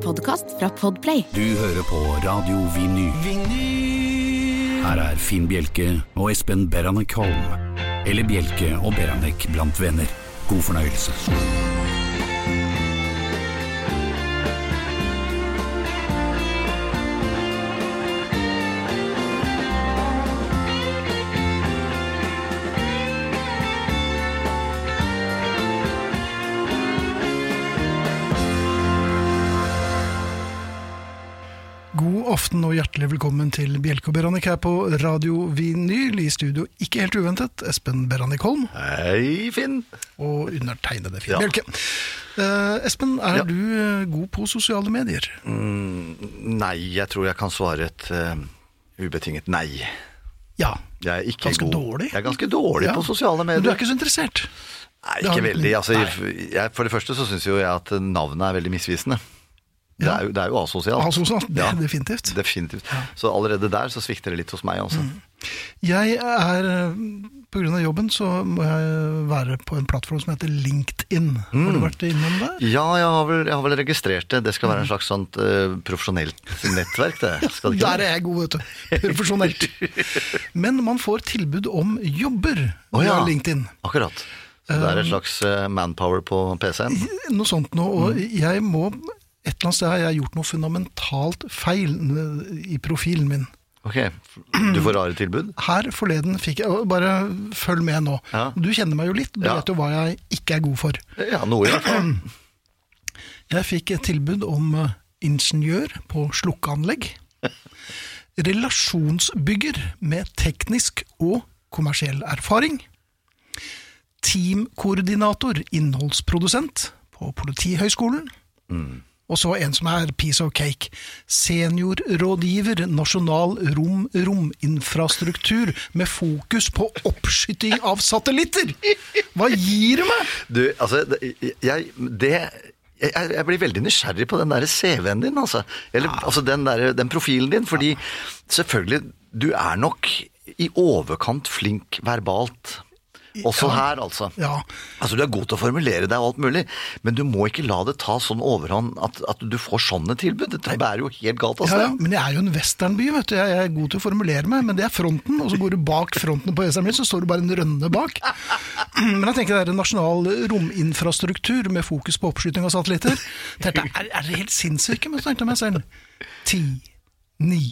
en podkast fra Podplay. Du hører på Radio Vinyl. Her er Finn Bjelke og Espen Beranek Holm. Eller Bjelke og Beranek blant venner. God fornøyelse. Velkommen til Bjelke og Beranek her på Radio Vinyl. I studio, ikke helt uventet, Espen Beranek Holm Hei, Finn. og undertegnede Finn Ja. Bjelke. Uh, Espen, er Ja. du eh, god på sosiale medier? Nei, jeg tror jeg kan svare et uh, ubetinget nei. Ja. Jeg er ikke Ganske god. dårlig? Jeg er ganske dårlig Ja. på sosiale medier. Men du er ikke så interessert? Nei, ikke veldig. Altså, Nei. jeg, for det første så syns jo jeg at navnet er veldig misvisende. Det, Ja. er jo, det er jo asosialt. Asosialt, det Ja, definitivt. definitivt. Så allerede der så svikter det litt hos meg, også. Mm. Jeg er, pga. på grunn av jobben, så må jeg være på en plattform som heter LinkedIn. Har Mm. du vært innom der? Ja, jeg har, vel, jeg har vel registrert det. Det skal være en slags sånt uh, profesjonelt nettverk, det. Det Der er jeg god, vet du. Profesjonelt. Men man får tilbud om jobber oh, ja. LinkedIn. Akkurat. Så det er et slags eh, manpower på PC-en? Noe sånt noe, og Mm. jeg må Et eller annet sted har jeg gjort noe fundamentalt feil i profilen min. Ok, du får rare tilbud? Her forleden fikk jeg Bare følg med nå. Ja. Du kjenner meg jo litt, du Ja. vet jo hva jeg ikke er god for. Ja, noe i hvert fall. Jeg fikk et tilbud om eh, ingeniør på slukkeanlegg. Relasjonsbygger med teknisk og kommersiell erfaring. Teamkoordinator, innholdsprodusent på Politihøgskolen. Og så en som er piece of cake. Seniorrådgiver nasjonal rom-rominfrastruktur med fokus på oppskyting av satellitter! Hva gir det meg? Du, altså, jeg, det, jeg, jeg blir veldig nysgjerrig på den der CV-en din, altså. Eller altså den, der, den profilen din, fordi selvfølgelig, du er nok i overkant flink verbalt. Også Ja. her, altså. Ja. Altså, Du er god til å formulere deg og alt mulig, men du må ikke la det ta sånn overhånd at, at du får sånne tilbud. Det bærer jo helt galt av altså. sted. ja, men jeg er jo en westernby, vet du. Jeg er god til å formulere meg, men det er fronten. Og så går du bak fronten på westernbyen, så står du bare en rønne bak. Men jeg tenker det er en nasjonal rominfrastruktur med fokus på oppskyting av satellitter. Dette er, er det helt sinnssyke, men så tenkte jeg meg selv. Ti, ni,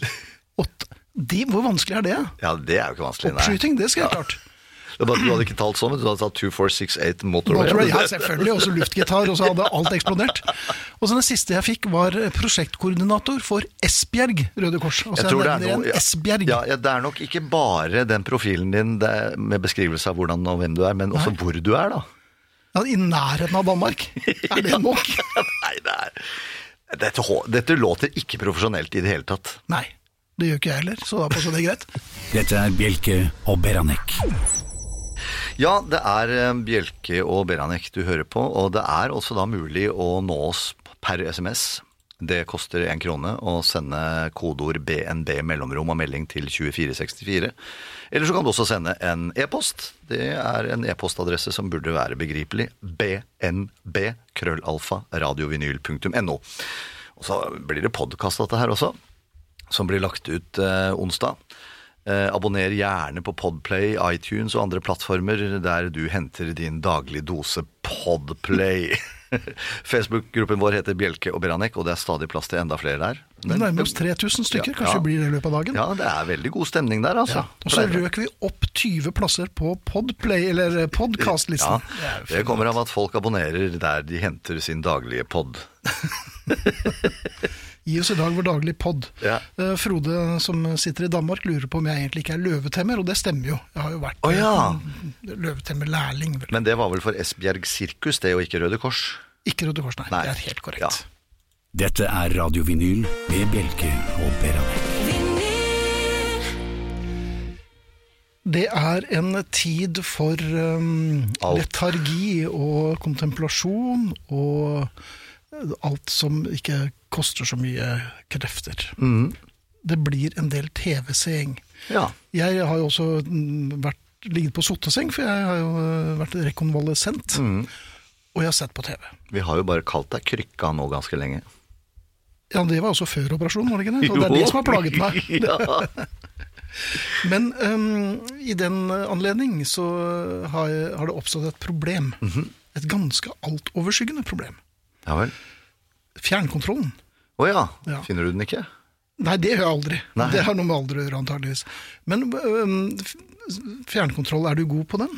åtte de, Hvor vanskelig er det? Ja, det er jo ikke vanskelig. nei. Oppskyting, det skal jeg klart. Det bare Du hadde ikke talt sånn, men du hadde tatt 2468 motorway. Motorway, ja, selvfølgelig, også luftgitar, og så hadde alt eksplodert. Og så Den siste jeg fikk, var prosjektkoordinator for Esbjerg Røde Kors. Altså, Jeg tror det er noe, Esbjerg. Ja, ja, det er nok ikke bare den profilen din det, med beskrivelse av hvordan og hvem du er, men også hvor du er, da. Ja, I nærheten av Danmark. Er det nok? Nei, det er dette, dette låter ikke profesjonelt i det hele tatt. Nei, det gjør ikke jeg heller, så da passer det greit. Dette er Bjelke og Beranek. Ja, det er eh, Bjelke og Beranek du hører på, og det er også da mulig å nå oss per SMS. Det koster én krone å sende kodeord BNB mellomrom og melding til 2464. Eller så kan du også sende en e-post. Det er en e-postadresse som burde være begripelig. BNB krøllalfa radiovinyl.no. Og så blir det podkast dette her også, som blir lagt ut eh, onsdag. Eh, abonner gjerne på Podplay, iTunes og andre plattformer der du henter din daglige dose Podplay. Facebook-gruppen vår heter Bjelke og Beranek, og det er stadig plass til enda flere der. Vi nærmer oss 3000 stykker, Ja, kanskje ja. blir det i løpet av dagen. Ja, det er veldig god stemning der, altså. Ja. Og så røk vi opp 20 plasser på Podplay, eller Ja, det kommer av at folk abonnerer der de henter sin daglige pod. Gi oss i dag vår daglige pod. Ja. Uh, Frode som sitter i Danmark lurer på om jeg egentlig ikke er løvetemmer, og det stemmer jo. Jeg har jo vært oh, ja. eh, løvetemmerlærling. Men det var vel for Esbjerg Sirkus, det, og ikke Røde Kors? Ikke Røde Kors, nei. Nei. Det er helt korrekt. Ja. Dette er Radio Vinyl med Bjelke og Beranek. Det er en tid for um, letargi og kontemplasjon og alt som ikke koster så mye krefter. Mm. Det blir en del TV-seing. Ja. Jeg har jo også mm, vært, ligget på sotteseng, for jeg har jo eh, vært rekonvalesent. Mm. Og jeg har sett på TV. Vi har jo bare kalt deg Krykka nå ganske lenge. Ja, det var også før operasjonen, var det ikke det? Så det er det som har plaget meg. ja. Men um, i den anledning så har, har det oppstått et problem. Et ganske altoverskyggende problem. Ja vel. Fjernkontrollen. Å ja. Ja. Finner du den ikke? Nei, det gjør jeg aldri. Nei. Det har noe med alder å gjøre, antageligvis. Men fjernkontroll, er du god på den?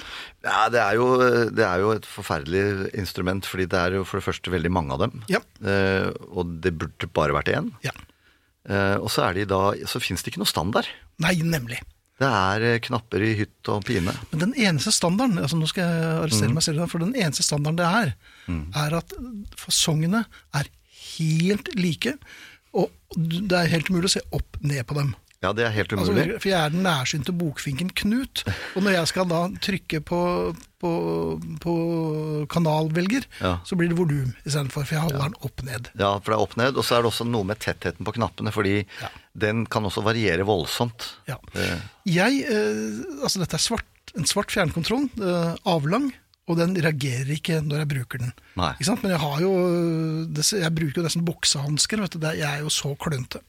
Ja, det er, jo, det er jo et forferdelig instrument, fordi det er jo for det første veldig mange av dem. Ja. Eh, og det burde bare vært én. Ja. Eh, og så, er de da, så finnes det ikke noe standard. Nei, nemlig. Det er eh, knapper i hytt og pine. Men den eneste standarden altså nå skal jeg arrestere Mm. meg selv, for den eneste standarden det er, er at fasongene er helt like, og det er helt umulig å se opp ned på dem. Ja, det er helt umulig. Altså, for jeg er den nærsynte bokfinken Knut, og når jeg skal da trykke på, på, på kanalvelger, Ja. så blir det volum istedenfor, for jeg holder den opp ned. Ja, for det er opp ned, og så er det også noe med tettheten på knappene, fordi Ja. Den kan også variere voldsomt. Ja. Eh, Jeg, eh, altså dette er svart, en svart fjernkontroll, eh, avlang, og den reagerer ikke når jeg bruker den. Nei. Ikke sant? Men jeg, har jo, jeg bruker jo nesten boksehansker, er- Jeg er jo så klønete.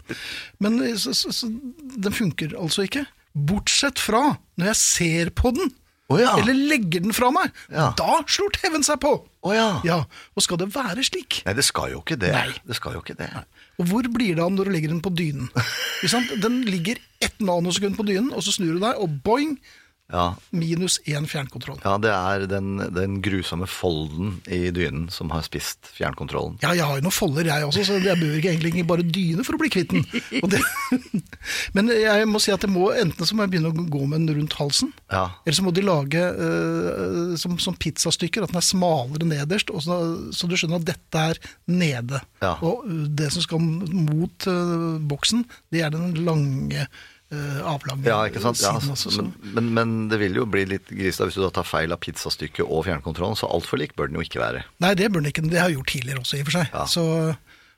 Men så, så, så, den funker altså ikke. Bortsett fra når jeg ser på den, Oh, ja. eller legger den fra meg. Ja. Da slår TV-en seg på! Oh, ja. Ja, Og skal det være slik? Nei, det skal jo ikke det. Nei. Det skal jo ikke det. Og hvor blir det av når du legger den på dynen? Den ligger ett nanosekund på dynen, og så snur du deg, og boing! Ja, Minus én fjernkontroll. ja det er den, den grusomme folden i dynen som har spist fjernkontrollen. Ja, jeg har jo noen folder jeg også, så jeg bør ikke egentlig bare dyne for å bli kvitt den. Men jeg må si at det må, enten så må jeg begynne å gå med den rundt halsen, Ja. eller så må de lage uh, som, som pizzastykker, at den er smalere nederst, og så, så du skjønner at dette er nede. Ja. Og det som skal mot uh, boksen, det er den lange, avlange Ja, ikke sant? Ja, siden også. Så. men, men, men det vil jo bli litt grisete hvis du da tar feil av pizzastykket og fjernkontrollen, så altfor lik bør den jo ikke være. Nei, det bør den ikke, det har jeg gjort tidligere også, i og for seg. Ja. Så,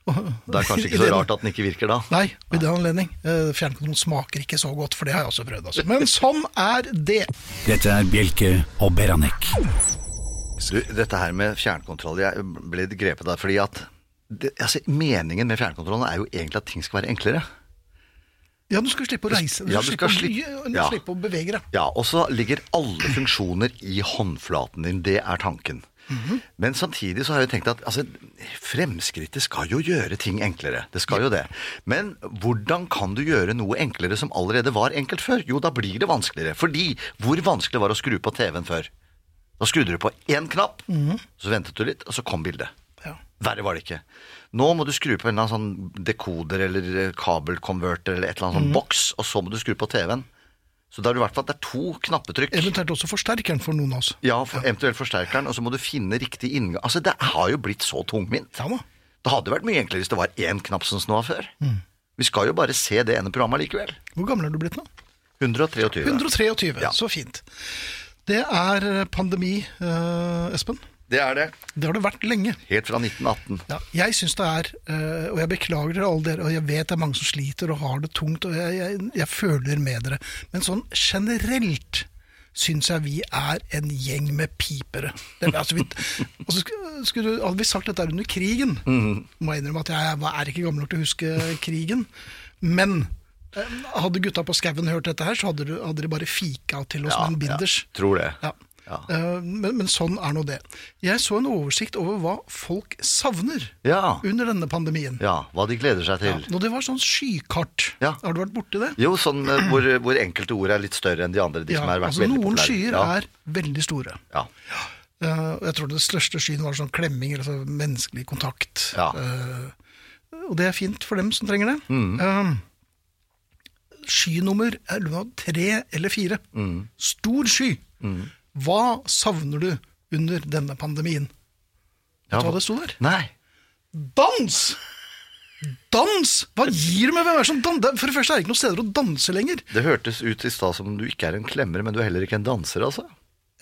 Det er kanskje ikke så rart at den ikke virker da. Nei, i den anledning. Fjernkontrollen Fjernkontroll smaker ikke så godt, for det har jeg også prøvd. Altså. Men sånn er det. Dette er Bjelke og Beranek. Du, dette her med fjernkontroll, jeg ble grepet der, fordi at det, altså, meningen med fjernkontrollen er jo egentlig at ting skal være enklere. Ja, du skal slippe å reise. Ja, du skal å, slippe- du ja. slippe å bevege deg. Ja, og så ligger alle funksjoner i håndflaten din, det er tanken. Men samtidig så har jeg tenkt at altså, fremskrittet skal jo gjøre ting enklere. Det skal jo det. Men hvordan kan du gjøre noe enklere som allerede var enkelt før? Jo, da blir det vanskeligere. Fordi hvor vanskelig var det å skru på TV-en før? Da skrudde du på én knapp, så ventet du litt, og så kom bildet. Ja. Verre var det ikke. Nå må du skru på en eller annen sånn dekoder eller eh, kabelkonverter eller et eller annet sånn boks, og så må du skru på TV-en. Så da er det i hvert fall at det er to knappetrykk. Eventuelt også forsterkeren for noen av oss. Ja, for eventuelt forsterkeren, og så må du finne riktig inngang. Altså, det har jo blitt så tungvint. Ja da. Det hadde vært mye enklere hvis det var én knapp som det før. før. Vi skal jo bare se det ene programmet likevel. Hvor gammel er du blitt nå? 123. 123. Ja. Så fint. Det er eh, pandemi, eh, Espen. Det er det. Det har det vært lenge. Helt fra 1918. Ja, jeg syns det er, eh, og jeg beklager dere alle dere, og jeg vet det er mange som sliter og har det tungt, og jeg, jeg, jeg føler med dere, men sånn generelt syns jeg vi er en gjeng med pipere. Det, altså, vi, altså, skulle, hadde vi sagt dette under krigen, må jeg innrømme at jeg er ikke gammel nok til å huske krigen, men eh, hadde gutta på skauen hørt dette her, så hadde, de bare fika til oss med en binders. Ja, tror det. Ja. Ja. Eh, Men, men sånn er nå det. Jeg så en oversikt over hva folk savner Ja. under denne pandemien. Ja, hva de gleder seg til. Nå det var sånn skykart. Ja. Har du vært borti det? Jo, sånn eh, hvor, hvor enkelte ord er litt større enn de andre. De Ja, som har vært altså veldig Noen skyer ja. er veldig store. Ja. Eh, jeg tror det største skyen var sånn klemming, altså menneskelig kontakt. Ja. Eh, og det er fint for dem som trenger det. Mm. Eh, skynummer er tre eller fire. Mm. Stor sky. Hva savner du under denne pandemien? Vet du hva det sto der? Nei. Dans! Dans! Hva gir du med hvem er som dan- For det første er det ikke noen steder å danse lenger. Det hørtes ut i stad som du ikke er en klemmer, men du er heller ikke en danser, altså.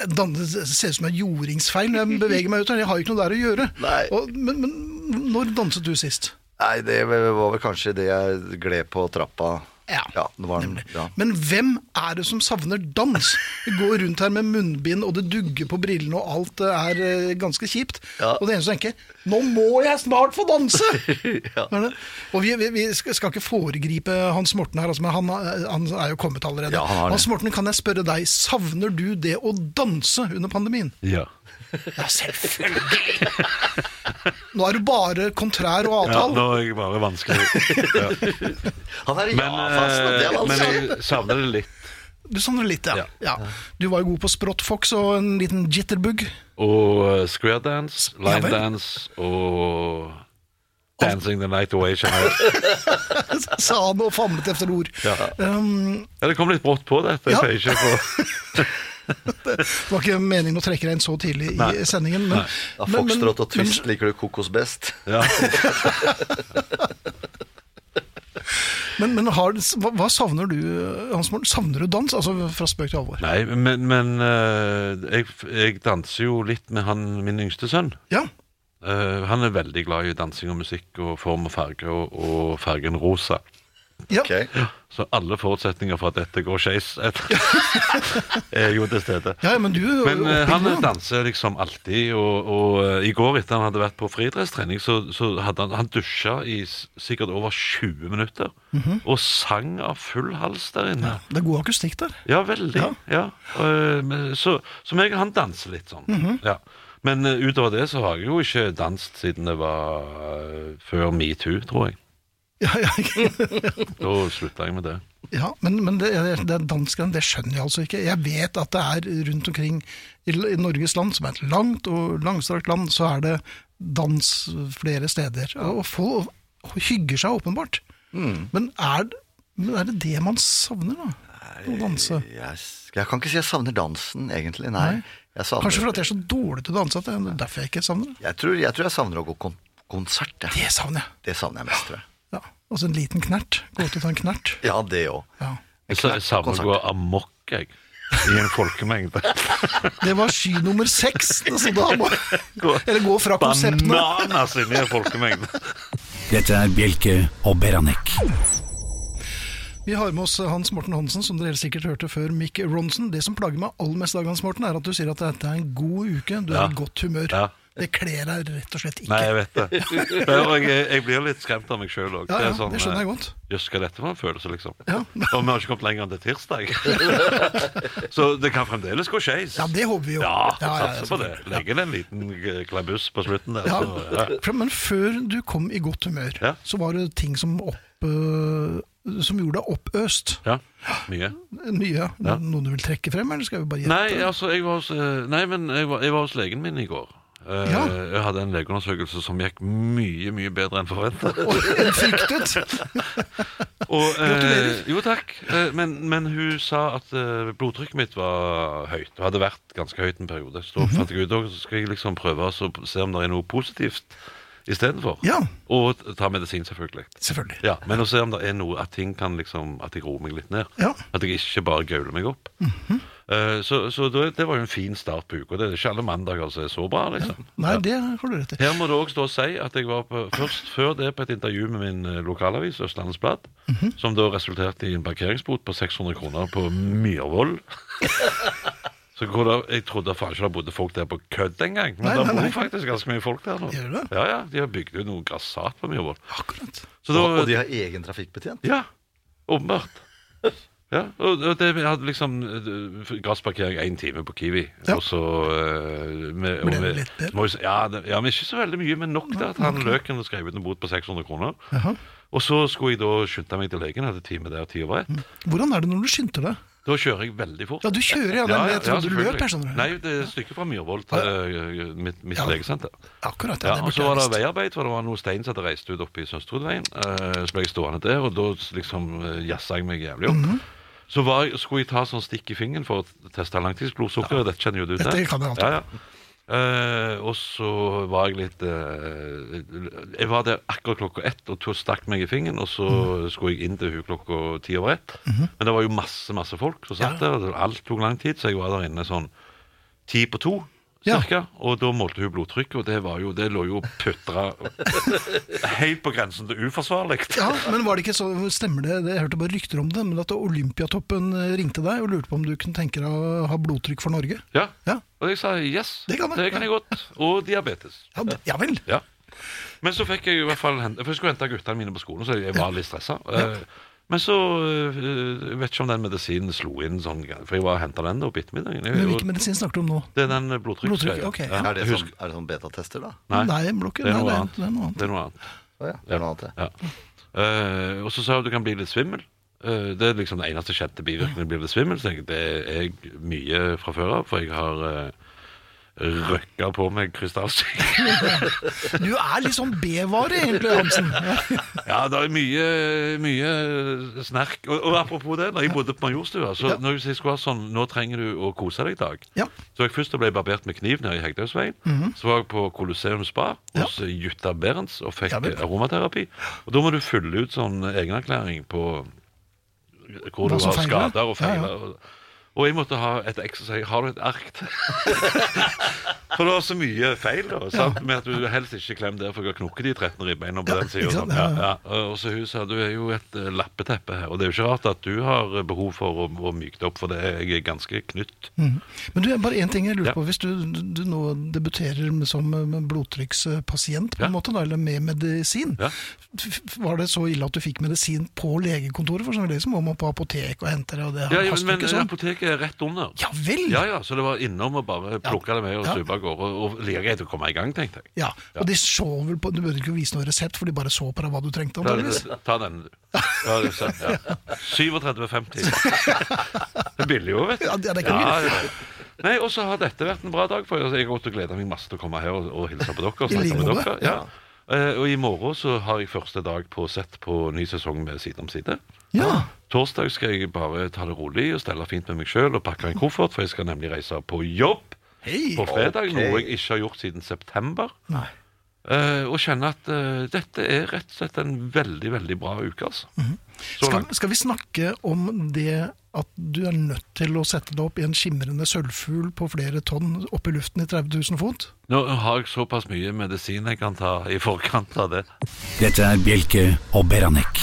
Det ser ut som en jordingsfeil når jeg beveger meg ut her. Jeg har ikke noe der å gjøre. Og, men, men når danset du sist? Nei, det var vel kanskje det jeg gled på trappa Ja. Ja, det var den, ja. Men hvem er det som savner dans? Vi går rundt her med munnbind, og det dugger på brillene, og alt er eh, ganske kjipt. Ja. Og det eneste som tenker Nå må jeg snart få danse! Ja. Og vi, vi, vi skal skal ikke foregripe Hans Morten her, altså, men han, han er jo kommet allerede. Ja, han. Hans Morten, kan jeg spørre deg, savner du det å danse under pandemien? Ja. Ja, selvfølgelig! Nå er du bare kontrær og ja. Nå er jeg bare vanskelig. Ja. Han er ja-fast, og det er vanskelig. men jeg savner det litt. Du savner det litt, ja. Ja. ja. Du var jo god på Sprottfox og en liten jitterbug. Og uh, square dance, line ja, dance og Dancing the night away. Sa han og famlet efter ord. Ja. Um, Ja, det kom litt brått på dette. Jeg Ja. pleier ikke på det var ikke meningen å trekke deg inn så tidlig i Nei. sendingen. Men, Ja, Foxtrot og men- twist liker du kokos best. ja. Men, men har, hva, hva savner du, Hans Morten? Savner du dans? Altså fra spøk til alvor. Nei, men, men uh, jeg, jeg danser jo litt med han, min yngste sønn. Ja. Uh, han er veldig glad i dansing og musikk og form og farge og, og fargen rosa. Ja. Okay. Så alle forutsetninger for at dette går skeis, er jo til stede. Ja, men du Men uh, han danser liksom alltid, og, og uh, i går etter han hadde vært på friidrettstrening, så, så hadde han, han dusja i sikkert over 20 minutter, Mhm. og sang av full hals der inne. Det er god akustikk der. Ja, veldig. Ja. ja. Uh, så, meg og han danser litt sånn. Mhm. ja. Men utover det så har jeg jo ikke danset siden det var før metoo, tror jeg. Ja, ja, Da slutta jeg med det. ja men, men det, det danskene, det skjønner jeg altså ikke. Jeg vet at det er rundt omkring i, i Norges land, som er et langt og langstrakt land, så er det dans flere steder. Og folk hygger seg åpenbart. Mm. Men, er, det- men er det det man savner, da? Å danse? Jeg, jeg kan ikke si jeg savner dansen, egentlig. Nei. Nei. Jeg, savner, Kanskje fordi jeg er så dårlig til å danse at det er derfor jeg ikke savner det. jeg, tror, jeg tror jeg savner å gå kon konsert. jeg. Det savner jeg. Det savner jeg mest, tror jeg. Ja. Altså en liten knert. Gå ut og ta en knert. Ja, det òg. Ja. Jeg sa- jeg savner gå amok, jeg. I en folkemengde. Det var sky nummer seks. Altså, da må, eller gå fra konseptene. Bananas inni en folkemengde. Dette er Bjelke og Beranek. Vi har med oss Hans Morten Hansen, som dere helt sikkert hørte før Mick Ronson. Det som plager meg aller mest, Dag Hans Morten, er at du sier at dette er en god uke. Du er Ja. i godt humør. Ja. Det kler deg rett og slett ikke. Nei, jeg vet det. Jeg, jeg blir litt skremt av meg sjøl òg. Ja, ja, det skjønner jeg godt. Jøss, hva er dette for en følelse, liksom? Ja. Og vi har ikke kommet lenger enn til tirsdag. Så det kan fremdeles gå skeis. Ja, det håper vi jo. Ja, satser på det. Legge Legger en liten klabuss på slutten der. Ja. Så. Men før du kom i godt humør, så var det ting som, opp, øh, som gjorde deg oppøst. ja. Mye. Mye. Ja. Noen du vil trekke frem, eller skal vi bare gjette? Nei, altså, jeg var hos, eh, nei, men jeg var, jeg var hos legen min i går. Eh, Ja. Jeg hadde en legeundersøkelse som gikk mye, mye bedre enn forventa. En fryktet. Og, eh, jo, takk. Eh, men, men hun sa at eh, blodtrykket mitt var høyt, og hadde vært ganske høyt en periode. Så mm -hmm. fant jeg ut, så skal jeg liksom prøve å se om det er noe positivt istedenfor. Ja, Og ta medisin, selvfølgelig. selvfølgelig. Ja, Men å se om det er noe at ting kan liksom At jeg roer meg litt ned. Ja. At jeg ikke bare gauler meg opp. Eh, så så det, det var jo en fin start på uka. Det er ikke alle mandager som er så bra, liksom. Nei, det har du rett i. Her må det òg stå og si at jeg var på, først før det på et intervju med min eh, lokalavis, Østlandets Blad, Mhm. som da resulterte i en parkeringsbot på 600 kroner på Myrvoll. Så hvor det, Jeg trodde faen ikke det bodde folk der på kødd engang. Men Nei, det nei, bor faktisk ganske mye folk der nå. Gjør det? Ja, ja, De har bygd ut noe grassat på Myrvoll. Akkurat. Så da, Og, og de har egen trafikkbetjent. Ja, åpenbart. Ja, og det, hadde liksom gassparkering grassparkering én time på Kiwi. Ja. Og så eh, med, og med- ja, det, ja, men ikke så veldig mye, men nok til at han løken skrev ut en bot på 600 kroner. Aha. Og så skulle jeg da skynde meg til legen, hadde time der ti over ett. Hvordan er det når du skynder deg? Da kjører jeg veldig fort. Ja, du kjører, ja. men jeg trodde du løp. Skjønner. Nei, det er et stykke fra Myhrvold til eh, mitt, mitt Ja. legesenter. Akkurat, Ja, det og så var det veiarbeid, for det var noe stein som hadde reist ut oppe i Sønsterudveien. Eh, så ble jeg stående der, og da liksom eh, jazza jeg meg jævlig opp. Så var skulle jeg ta sånn stikk i fingeren for å teste langtidsblodsukkeret. Dette kjenner jo du til. Ja, ja. Uh, og så var jeg litt uh, Jeg var der akkurat klokka ett og stakk meg i fingeren, og så mm. skulle jeg inn til hun klokka ti over ett. Men det var jo masse, masse folk som satt der, og alt tok lang tid, så jeg var der inne sånn ti på to. Ja. cirka. Og da målte hun blodtrykket, og det, var jo, det lå jo putra helt på grensen til uforsvarlig. Ja, men var det ikke så, stemmer det, det- jeg hørte bare rykter om det, men at Olympiatoppen eh, ringte deg og lurte på om du kunne tenke deg å ha blodtrykk for Norge? Ja. Ja, Og jeg sa yes, Det kan jeg. jeg godt. Og diabetes. ja, det- ja vel. Ja. Men så fikk jeg i hvert fall For jeg skulle hente guttene mine på skolen, så jeg var litt stressa. Men så øh, Jeg vet ikke om den medisinen slo inn sånn For jeg var og henta den opp ettermiddagen. Jeg- Men hvilken medisin snakker du om nå? Det er den blodtrykksgreia. Blodtrykk, ok, Ja, Er det sånn, er det sånn betatester, da? Nei, Nei, blokker, det er nei, noe det, er, annet. det er noe annet. det er noe annet. Å ja, det er noe annet, det. Ja. Eh, og så sa hun du kan bli litt svimmel. Eh, det er liksom den eneste kjente bivirkningen. Blir litt svimmel, så jeg, det er jeg mye fra før av, for jeg har uh, røkka på meg krystallsyke. Du er litt sånn B-vare, egentlig, Hansen. Ja, det er mye, mye snerk. Og, og apropos det, når jeg bodde på Majorstua, så Ja. når jeg skulle ha sånn Nå trenger du å kose deg i dag. Ja. Så jeg først ble barbert med kniv nede i Hegdehaugsveien. Så var jeg på Colosseum Spa hos Jutta Berents og fikk Ja aromaterapi. Og da må du fylle ut sånn egenerklæring på hvor Hva du har skader og Ja, ja. Og, jeg måtte ha et ekstra og si Har du et ark til? For det var så mye feil, da. Sant? Med at du helst ikke klem der, for jeg har knukket de 13 ribbeina på den sida. Ja, Ja, ja. Og så hun sa du er jo et eh, lappeteppe her. Og det er jo ikke rart at du har eh, behov for å, å myke det opp, for det er ganske knytt. Mm. Men du, bare én ting jeg lurer på. Hvis du, du nå debuterer som blodtrykkspasient, på en måte, da, eller med medisin, var det så ille at du fikk medisin på legekontoret? For sånn, så må man på apotek og hente det, og det haster ikke sånn. apoteket er rett under. Ja vel! Ja, ja, så det var innom og bare plukke det med og Ja. stupe av gårde. Og, og like greit å komme i gang, tenkte jeg. Ja, og de så vel på, Du burde ikke vise noe resept, for de bare så på deg hva du trengte. Ta, ta den, du. Ja, ja. 37,50. Det er billig jo, vet du. Ja, det ikke Ja, ja. Nei, Og så har dette vært en bra dag, for jeg har gått og gleda meg masse til å komme her og, og hilse på dere. Og snakke med dere. Ja. Eh, og i morgen så har jeg første dag på sett på ny sesong med Side om side. Ja. Torsdag skal jeg bare ta det rolig og stelle fint med meg sjøl og pakke en koffert, for jeg skal nemlig reise på jobb Hei! på fredag, okay. noe jeg ikke har gjort siden september. Nei. Uh, og kjenne at uh, dette er rett og slett en veldig, veldig bra uke, altså. Så Skal, skal vi snakke om det at du er nødt til å sette deg opp i en skimrende sølvfugl på flere tonn opp i luften i 30 000 fot? Nå har jeg såpass mye medisin jeg kan ta i forkant av det. Dette er Bjelke og Beranek.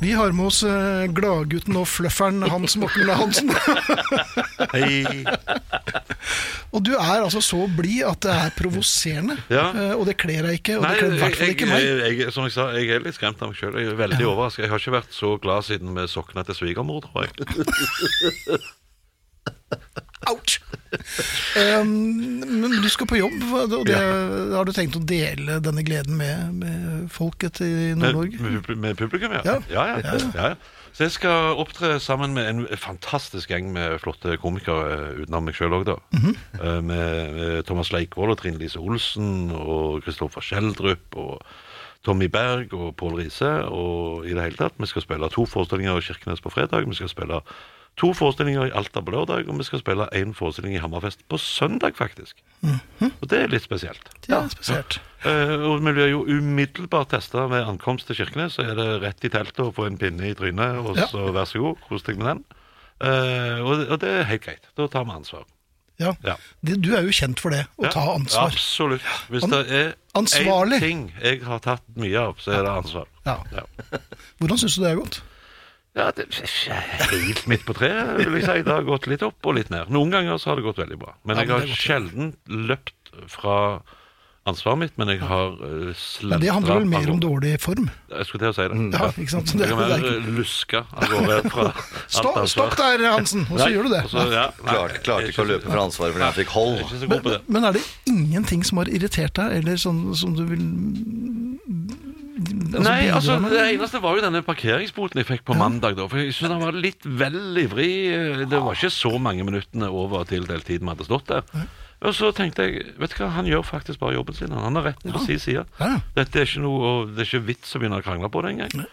Vi har med oss eh, gladgutten og flufferen Hans Morten Hansen. Hei. og du er altså så blid at det er provoserende. Ja. Eh, og det kler deg ikke, og Nei, det kler i hvert fall ikke meg. jeg, jeg, som jeg sa, jeg er litt skremt av meg sjøl. Jeg er veldig overrasket. Jeg har ikke vært så glad siden vi sokna til svigermor, tror jeg. Ouch! Um, men du skal på jobb, og det, har du tenkt å dele denne gleden med, med folket i Nord-Norge? med, med publikum, ja. Ja. Ja, ja, ja, ja. Så jeg skal opptre sammen med en fantastisk gjeng med flotte komikere eh, utenom meg sjøl òg, da. Mm -hmm. med, med Thomas Leikvoll og Trine Lise Olsen og Kristoffer Schjelderup og Tommy Berg og Pål Riise og i det hele tatt. Vi skal spille to forestillinger i Kirkenes på fredag. Vi skal spille to forestillinger i Alta på lørdag, og vi skal spille én forestilling i Hammerfest på søndag, faktisk. Og det er litt spesielt. Ja, spesielt. Eh, og vi blir jo umiddelbart testa ved ankomst til Kirkenes. Så er det rett i teltet og få en pinne i trynet, og Ja. så vær så god, kos deg med den. Eh, og, det- og det er helt greit. Da tar vi ansvar. Ja. Ja. Du er jo kjent for det, å Ja, ta ansvar. Absolutt. Hvis An- det er ansvarlig. én ting jeg har tatt mye av, så er det ansvar. Ja. Ja. Hvordan syns du det er gått? Ja, det er ikke helt midt på treet, vil jeg si. Det har gått litt opp og litt ned. Noen ganger så har det gått veldig bra. Men jeg har sjelden løpt fra ansvaret mitt, men jeg har uh, Men det handler vel mer om dårlig form? Jeg skulle til å si det. Ja, ikke sant? Så det- Jeg kan være luska av gårde fra alt Stopp, ansvar. stopp der, Hansen! Og så gjør du det. og ja, nei, Klarte, klarte ikke å løpe fra ansvaret fordi jeg fikk hold. Men, men er det ingenting som har irritert deg, eller sånn som du vil altså, Nei, altså? Det eneste var jo denne parkeringsboten jeg fikk på mandag. da For jeg synes han var litt vel ivrig. Det var ikke så mange minuttene over tildelt tid vi hadde stått der. Og så tenkte jeg vet du hva, han gjør faktisk bare jobben sin. Han har retten på sin side. Dette er ikke noe og Det er ikke vits å begynne å krangle på det engang.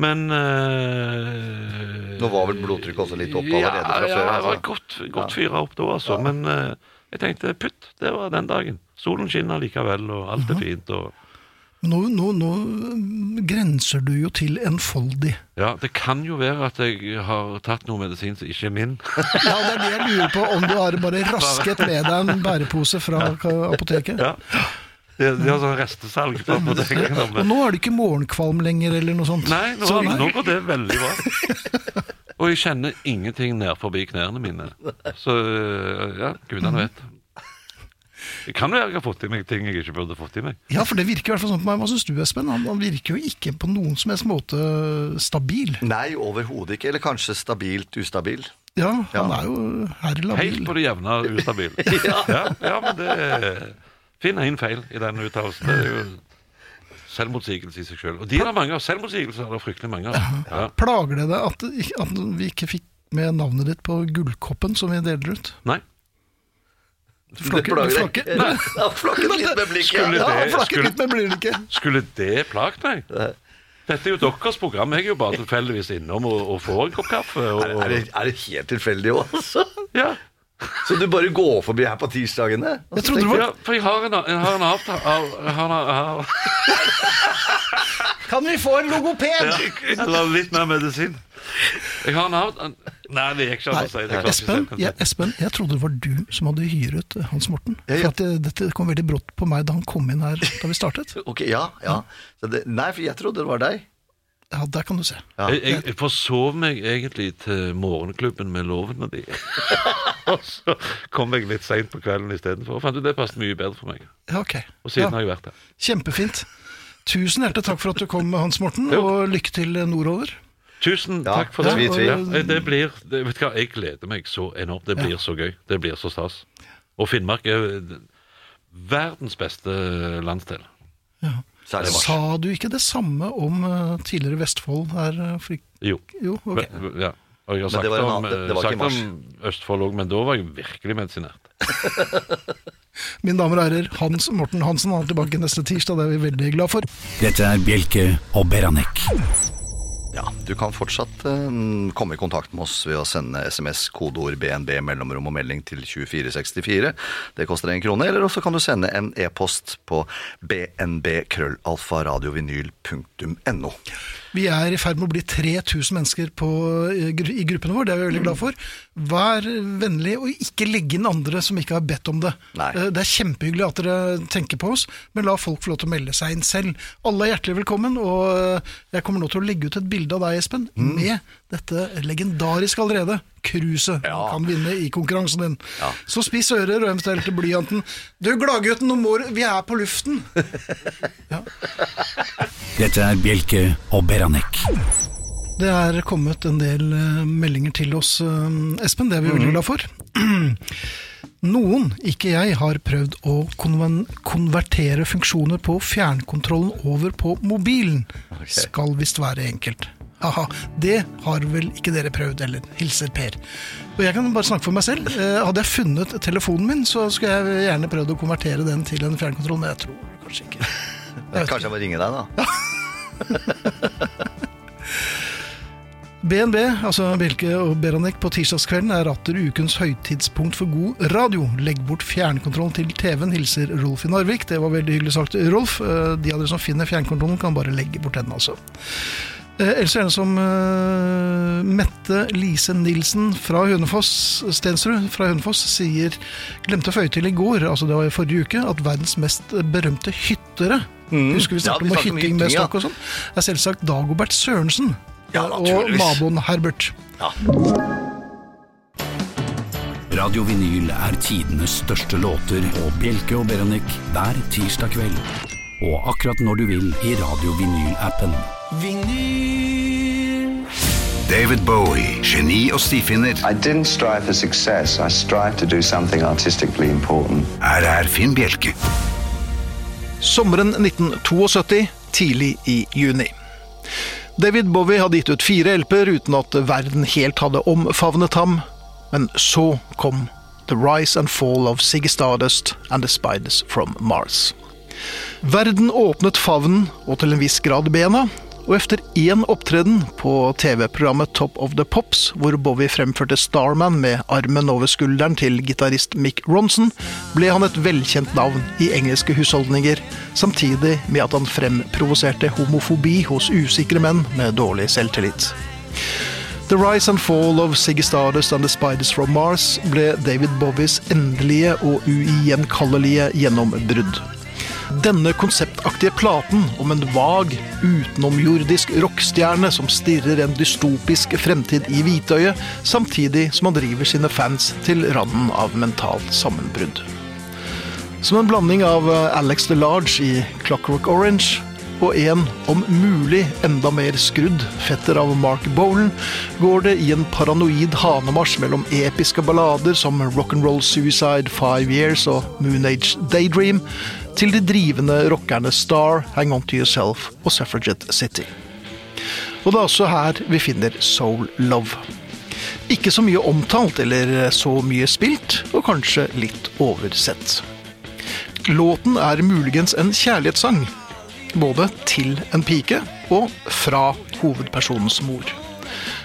Men øh, Nå var vel blodtrykket også litt oppe allerede fra ja, før, Ja, det var altså. godt, godt fyra opp da, altså. Men øh, jeg tenkte putt, det var den dagen. Solen skinner likevel, og alt er fint. Og Nå, nå, nå grenser du jo til enfoldig. Ja, Det kan jo være at jeg har tatt noe medisin som ikke er min. Ja, det er det jeg lurer på, om du har bare rasket med deg en bærepose fra apoteket. Ja. De, de har sånn restesalg på apoteket. Og nå er det ikke morgenkvalm lenger, eller noe sånt. Nei, nå, Så- nå går det veldig bra. Og jeg kjenner ingenting ned forbi knærne mine. Så ja, gudene vet. Det kan være jeg har fått i meg ting jeg ikke burde fått i meg. Ja, for det virker i hvert fall sånn på meg. Hva syns du, Espen? Han, han virker jo ikke på noen som helst måte stabil. Nei, overhodet ikke. Eller kanskje stabilt ustabil. Ja, han Ja. er jo herr Helt på det jevne ustabil. Ja, ja men det finner Finn én feil i den uttalelsen. Det er jo selvmotsigelse i seg sjøl. Og de er det mange av. Selvmotsigelser er det fryktelig mange av. Ja. Plager det deg at, at vi ikke fikk med navnet ditt på gullkoppen som vi deler ut? Nei. Du Nei, litt med blikket. Skulle det- skulle- litt. Skulle det plagt meg? Dette er jo deres program. Jeg er jo bare tilfeldigvis innom og, og får en kopp kaffe. Og, Er, det, er det helt tilfeldig òg, altså? ja. Så du bare går forbi her på tirsdagene? Jeg trodde du var ja, for jeg har en, jeg har en avtale Kan vi få en logoped? Eller litt mer medisin. Jeg har en Nei, det gikk ikke an å si. Det Espen, ja, Espen, jeg trodde det var du som hadde hyret eh, Hans Morten. Ja, ja. For at det, dette kom veldig brått på meg da han kom inn her da vi startet. Ok, ja, ja. Så det, nei, for jeg trodde det var deg. Ja, der kan du se. Ja. Jeg, jeg, jeg forsov meg egentlig til morgenklubben med lovene de. og så kom jeg litt seint på kvelden istedenfor. Fant ut det passet mye bedre for meg. Ja, ok. Og siden Ja, har jeg vært her. kjempefint. Tusen hjertelig takk for at du kom, Hans Morten, og lykke til nordover. Tusen Ja, takk for det. tvi, tvi. Ja, det blir, det, vet du hva, Jeg gleder meg så enormt. Det blir så gøy. Det blir så stas. Og Finnmark er verdens beste landsdel. Ja. Sa du ikke det samme om eh, tidligere Vestfold her? eh, For, Jo. jo, ok. Ja. Og jeg har sagt det om, annen- det- det sagt om Østfold òg, men da var jeg virkelig medisinert. Mine damer og herrer, Hans Morten Hansen han er tilbake neste tirsdag. Det er vi veldig glad for. Dette er Bjelke og Beranek. Ja, Du kan fortsatt eh, komme i kontakt med oss ved å sende SMS kodeord BNB mellomrom og melding til 2464. Det koster en krone. Eller også kan du sende en e-post på bnb.krøllalfaradiovinyl.no. Vi er i ferd med å bli 3000 mennesker på, eh, i gruppen vår, det er vi veldig glad for. Vær vennlig og ikke legge inn andre som ikke har bedt om det. Nei. Eh, Det er kjempehyggelig at dere tenker på oss, men la folk få lov til å melde seg inn selv. Alle er hjertelig velkommen, og eh, jeg kommer nå til å legge ut et bilde av deg, Espen, Mm. med dette legendariske allerede. Cruiset Ja. kan vinne i konkurransen din. Ja. Så spiss ører og eventuelt blyanten. Du, gladgutten, nå må vi er på luften! Dette er Bjelke og Beranek. Det er kommet en del eh, meldinger til oss, eh, Espen. Det er vi veldig glad for. Noen, ikke jeg, har prøvd å konven konvertere funksjoner på fjernkontrollen over på mobilen. Skal visst være enkelt. Haha, det har vel ikke dere prøvd, heller. hilser Per. Og jeg kan bare snakke for meg selv. Eh, Hadde jeg funnet telefonen min, så skulle jeg gjerne prøvd å konvertere den til en fjernkontroll, men jeg tror kanskje ikke. Kanskje jeg må ringe deg, da. BNB, altså Bjelke og Beranek på tirsdagskvelden, er atter ukens høytidspunkt for god radio. Legg bort fjernkontrollen til TV-en, hilser Rolf i Narvik. Det var veldig hyggelig sagt, Rolf. Eh, De av dere som finner fjernkontrollen, kan bare legge bort den, altså. Eh, Ellers er det som uh, Mette Lise Nilsen fra Hønefoss, Stensrud fra Hønefoss, sier Glemte å føye til i går, altså det var i forrige uke, at verdens mest berømte hyttere Husker vi snakket ja, om hytting med stokk og sånn? Er selvsagt Dagobert Sørensen. Ja, og naboen Herbert. Radio Vinyl er tidenes største låter og Bjelke og Beranek hver tirsdag kveld. Og akkurat når du vil i Radio Vinyl-appen. David Bowie, geni og stifinner. I didn't strive for success. I strive to do something artistically important. Her er Finn Bjelke. Sommeren 1972, tidlig i juni. David Bowie hadde gitt ut fire LP-er uten at verden helt hadde omfavnet ham. Men så kom The Rise and Fall of Ziggy Stardust and The Spiders from Mars. Verden åpnet favnen, og til en viss grad bena, Og efter én opptreden på TV-programmet Top of the Pops, hvor Bowie fremførte Starman med armen over skulderen til gitarist Mick Ronson, ble han et velkjent navn i engelske husholdninger, samtidig med at han fremprovoserte homofobi hos usikre menn med dårlig selvtillit. The Rise and Fall of Siggy Stardust and The Spiders from Mars ble David Bowies endelige og ugjenkallelige gjennombrudd. Denne konseptaktige platen om en vag, utenomjordisk rockstjerne som stirrer en dystopisk fremtid i hvitøyet, samtidig som han driver sine fans til randen av mentalt sammenbrudd. Som en blanding av Alex DeLarge i Clockwork Orange og en, om mulig enda mer skrudd, fetter av Mark Bolan, går det i en paranoid hanemarsj mellom episke ballader som Rock'n'Roll Suicide Five Years og Moon Age Daydream, til de drivende rockerne Star, Hang On To Yourself og Suffragette City. Og det er også her vi finner Soul Love. Ikke så mye omtalt eller så mye spilt, og kanskje litt oversett. Låten er muligens en kjærlighetssang, både til en pike og fra hovedpersonens mor.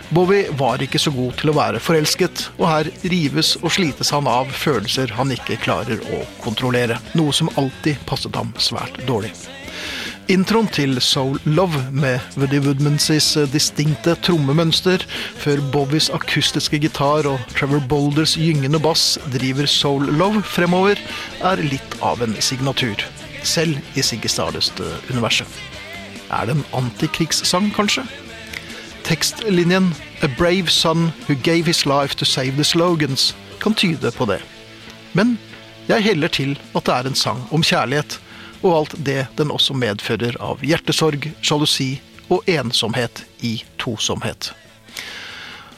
Bowie var ikke så god til å være forelsket, og her rives og slites han av følelser han ikke klarer å kontrollere, noe som alltid passet ham svært dårlig. Introen til Soul Love med Woody Woodmanses distinkte trommemønster, før Bowies akustiske gitar og Trevor Boulders gyngende bass driver Soul Love fremover, er litt av en signatur selv i Siggy Stardust-universet. Er det en antikrigssang, kanskje? Tekstlinjen 'A brave son who gave his life to save the slogans' kan tyde på det. Men jeg heller til at det er en sang om kjærlighet, og alt det den også medfører av hjertesorg, sjalusi og ensomhet i tosomhet.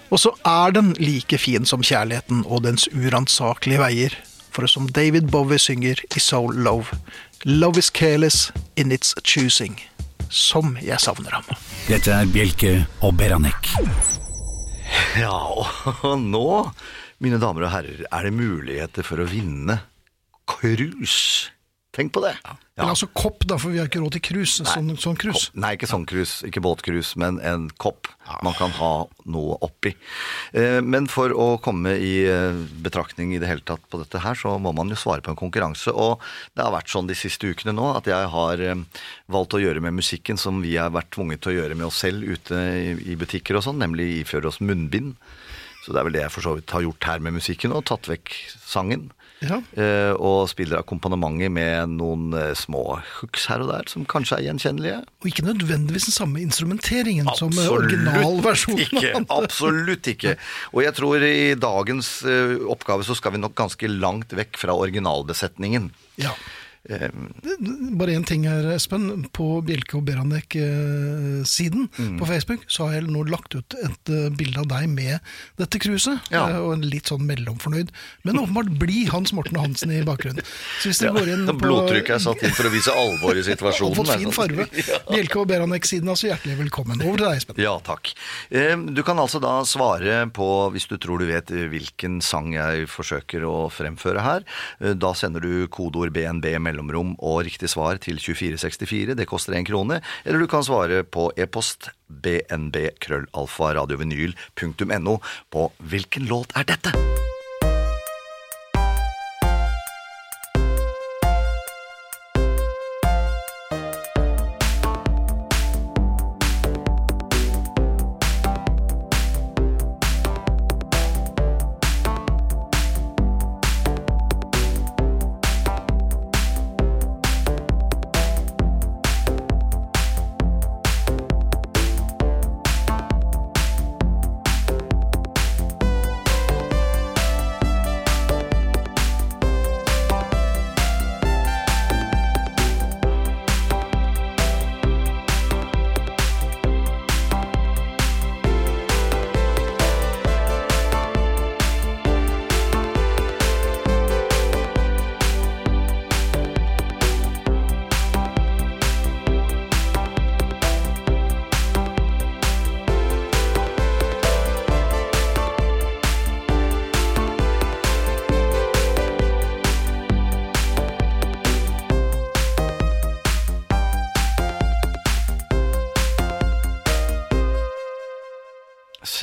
Og så er den like fin som kjærligheten og dens uransakelige veier, for som David Bowie synger i Soul Love, Love is careless in its choosing. Som jeg savner ham. Dette er Bjelke og Beranek. Ja, og nå, mine damer og herrer, er det muligheter for å vinne cruise. Tenk på det. Eller altså kopp, da, for vi har ikke råd til cruise. Sånn, sånn cruise. Kopp. Nei, ikke sånn cruise, ikke båtcruise, men en kopp man kan ha noe oppi. Eh, Men for å komme i eh, betraktning i det hele tatt på dette her, så må man jo svare på en konkurranse. Og det har vært sånn de siste ukene nå at jeg har eh, valgt å gjøre med musikken som vi har vært tvunget til å gjøre med oss selv ute i i butikker og sånn, nemlig iføre oss munnbind. Så det er vel det jeg for så vidt har gjort her med musikken, og tatt vekk sangen. Ja. Eh, og spiller akkompagnementet med noen eh, små hooks her og der, som kanskje er gjenkjennelige. Og ikke nødvendigvis den samme instrumenteringen som eh, originalversjonen. ikke! Absolutt ikke. Og jeg tror i dagens oppgave så skal vi nok ganske langt vekk fra originalbesetningen. Ja. Eh, Bare én ting her, Espen. På Bjelke og Beranek-siden Mm. på Facebook så har jeg nå lagt ut et eh, bilde av deg med dette cruiset. Ja. eh, Og en litt sånn mellomfornøyd, men åpenbart blid Hans Morten Hansen i bakgrunnen. Så hvis dere går inn på Blodtrykket er satt inn for å vise alvor i situasjonen. situasjonen. fått er fin farve. Bjelke og Beranek-siden, altså hjertelig velkommen. Over til deg, Espen. Ja, takk. Eh, Du kan altså da svare på, hvis du tror du vet hvilken sang jeg forsøker å fremføre her, eh, da sender du kodeord BNB mellomrom og riktig svar til 2464, det koster en krone, eller du kan svare på e-post bnb krøllalfa radiovinyl.no på hvilken låt er dette?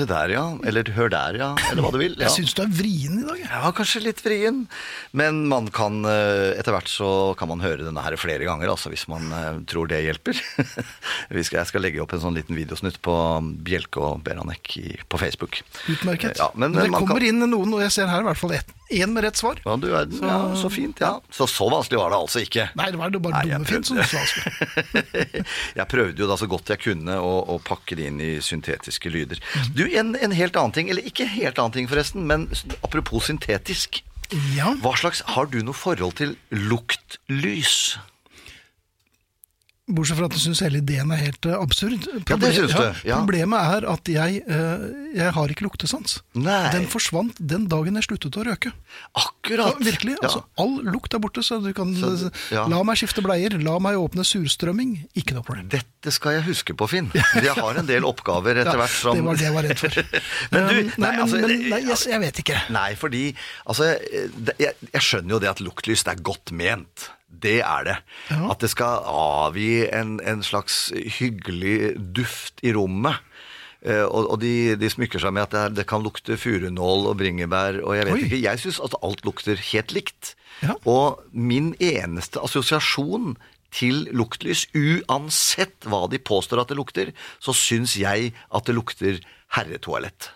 Se der, ja. Eller hør der, ja. Eller hva du vil. Ja. Jeg syns du er vrien i dag. jeg. Ja, kanskje litt vrien. Men man kan, eh, etter hvert så kan man høre denne her flere ganger, altså, hvis man eh, tror det hjelper. Jeg skal legge opp en sånn liten videosnutt på Bjelke og Beranek på Facebook. Utmerket. Ja, men, det kommer kan- inn noen, og jeg ser her i hvert fall én med rett svar. Ja, du er, ja, så fint, ja. Så så vanskelig var det altså ikke. Nei, det var det bare dumme fint som prøvde. du jeg prøvde jo da så godt jeg kunne å, å pakke det inn i syntetiske lyder. Mm. Du, en, en helt annen ting, eller ikke helt annen ting forresten, men apropos syntetisk. Ja. Hva slags, Har du noe forhold til luktlys? Bortsett fra at jeg syns hele ideen er helt eh, absurd. Ja, det syns du, ja. Problemet er at jeg, eh, jeg har ikke luktesans. Nei. Den forsvant den dagen jeg sluttet å røke. Ja, Akkurat. virkelig. Ja. altså All lukt er borte, så du kan Så- ja. La meg skifte bleier, la meg åpne surstrømming. Ikke noe problem. Dette skal jeg huske på, Finn. Jeg har en del oppgaver etter Ja, hvert som Det var det jeg var redd for. Men du, nei, nei, altså, men, nei jeg, jeg vet ikke. Nei, fordi altså, jeg, jeg skjønner jo det at luktlys det er godt ment. Det er det. Ja. At det skal avgi en, en slags hyggelig duft i rommet. Eh, og og de, de smykker seg med at det, er, det kan lukte furunål og bringebær. Og jeg vet Oi. ikke, jeg syns at alt lukter helt likt. Ja. Og min eneste assosiasjon til luktlys, uansett hva de påstår at det lukter, så syns jeg at det lukter herretoalett.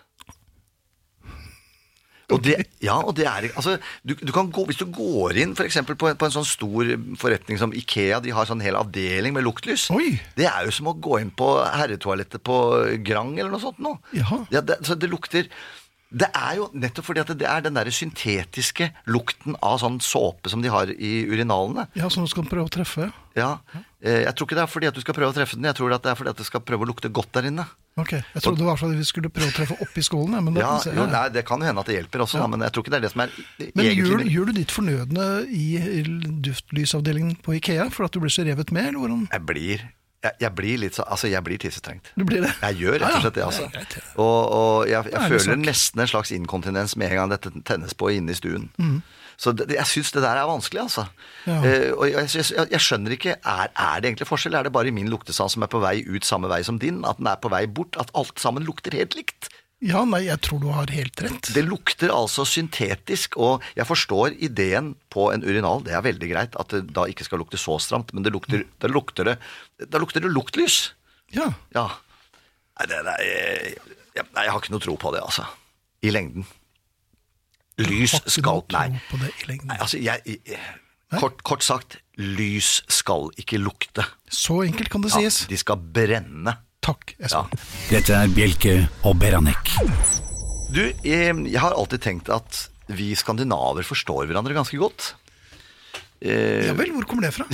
Og det, ja, og det er altså, du, du kan gå, Hvis du går inn for på, en, på en sånn stor forretning som Ikea, de har sånn hel avdeling med luktlys. Oi. Det er jo som å gå inn på herretoalettet på Grang eller noe sånt nå. Ja, det, så det lukter Det er jo nettopp fordi at det er den der syntetiske lukten av sånn såpe som de har i urinalene. Ja, som du skal prøve å treffe? Ja, eh, Jeg tror ikke det er fordi at du skal prøve å treffe den, jeg tror det er fordi at det skal prøve å lukte godt der inne. Ok, Jeg trodde i hvert fall vi skulle prøve å treffe oppi skålen. ja, Men, det, Ja, kan jo, nei, Det kan jo hende at det hjelper også, da, men jeg tror ikke det er det som er men gjør, gjør du ditt fornødne i duftlysavdelingen på Ikea for at du blir så revet med? eller hvordan? Jeg blir, jeg, jeg blir litt så, altså jeg blir tissetrengt. Du blir det? Jeg gjør rett og slett det, altså. Og, og jeg, jeg føler nesten en slags inkontinens med en gang dette tennes på inne i stuen. Mm. Så det, jeg syns det der er vanskelig, altså. Ja. Eh, og jeg, jeg, jeg skjønner ikke, er, er det egentlig forskjell? Er det bare min luktesans som er på vei ut samme vei som din? At den er på vei bort? At alt sammen lukter helt likt? Ja, nei, jeg tror du har helt rett. Det lukter altså syntetisk, og jeg forstår ideen på en urinal. Det er veldig greit at det da ikke skal lukte så stramt, men det lukter, da lukter det Da lukter det luktlys. Ja, Ja. Nei, det, jeg, jeg, nei, jeg har ikke noe tro på det, altså. I lengden. Lys skal Nei. nei altså, jeg, kort, kort sagt, lys skal ikke lukte. Så enkelt kan det Ja, sies. de skal brenne. Takk, Ja. Dette er Bjelke og Beranek. Du, jeg, jeg har alltid tenkt at vi skandinaver forstår hverandre ganske godt. Eh, Ja vel, hvor kommer det fra?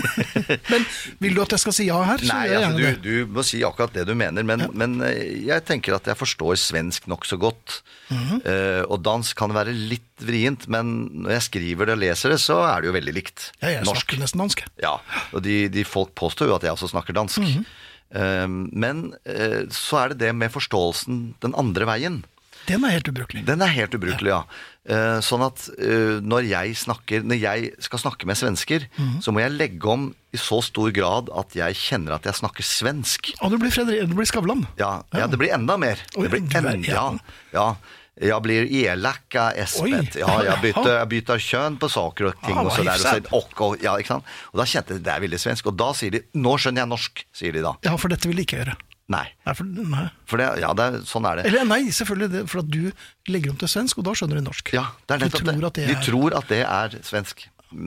Men vil du at jeg skal si ja her, så Nei, altså, du, du må si akkurat det du mener, men, men eh, jeg tenker at jeg forstår svensk nokså godt. Mhm. Eh, og dansk kan være litt vrient, men når jeg skriver det og leser det, så er det jo veldig likt. Ja, jeg Norsk. snakker nesten dansk. Ja, og de, de folk påstår jo at jeg også snakker dansk. Mm Eh, men eh, så er det det med forståelsen den andre veien. Den er helt ubrukelig. Den er helt ubrukelig, ja. Eh, sånn at eh, når jeg snakker Når jeg skal snakke med svensker, Mhm. så må jeg legge om i så stor grad at jeg kjenner at jeg snakker svensk. Og du blir, Fredrik, du blir Skavlan. Ja, ja, det blir enda mer. Det blir enda, ja. Jeg blir elak av Espen. Ja, bytter, jeg kjønn på saker og ting. Ah, og, så der, og, så, og, og, ja, ikke sant? og da kjente jeg det er veldig svensk. Og da sier de 'nå skjønner jeg norsk', sier de da. Ja, for dette vil de ikke gjøre. Nei. Nei, for, nei. For det, ja, det sånn er det. Eller nei, selvfølgelig, det, for at du legger om til svensk, og da skjønner de norsk. Ja, det er de nettopp tror det. det De er, tror at det er svensk.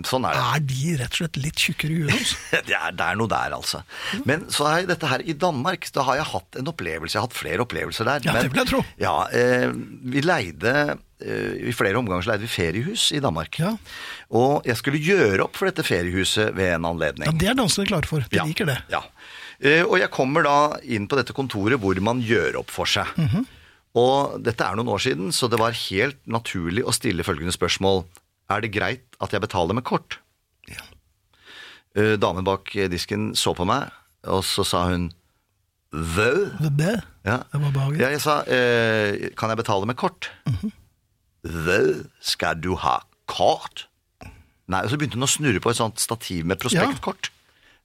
Sånn er det. Er de rett og slett litt tjukkere i huet? Det er, det er noe der, altså. Men så er dette her i Danmark. Da har jeg hatt en opplevelse. Jeg har hatt flere opplevelser der. Ja, men, det vil jeg tro. Ja, eh, vi leide eh, I flere omganger så leide vi feriehus i Danmark. Ja. Og jeg skulle gjøre opp for dette feriehuset ved en anledning. Ja, Det er danskene klare for. De liker det. Ja. Eh, og jeg kommer da inn på dette kontoret hvor man gjør opp for seg. Mhm. Og dette er noen år siden, så det var helt naturlig å stille følgende spørsmål. Er det greit at jeg betaler med kort? Ja. Eh, Damen bak disken så på meg, og så sa hun Vø? Det. Ja. Det var behagelig. ja, jeg sa eh, Kan jeg betale med kort? Hva skal du ha kort? Nei, og så begynte hun å snurre på et sånt stativ med prospektkort.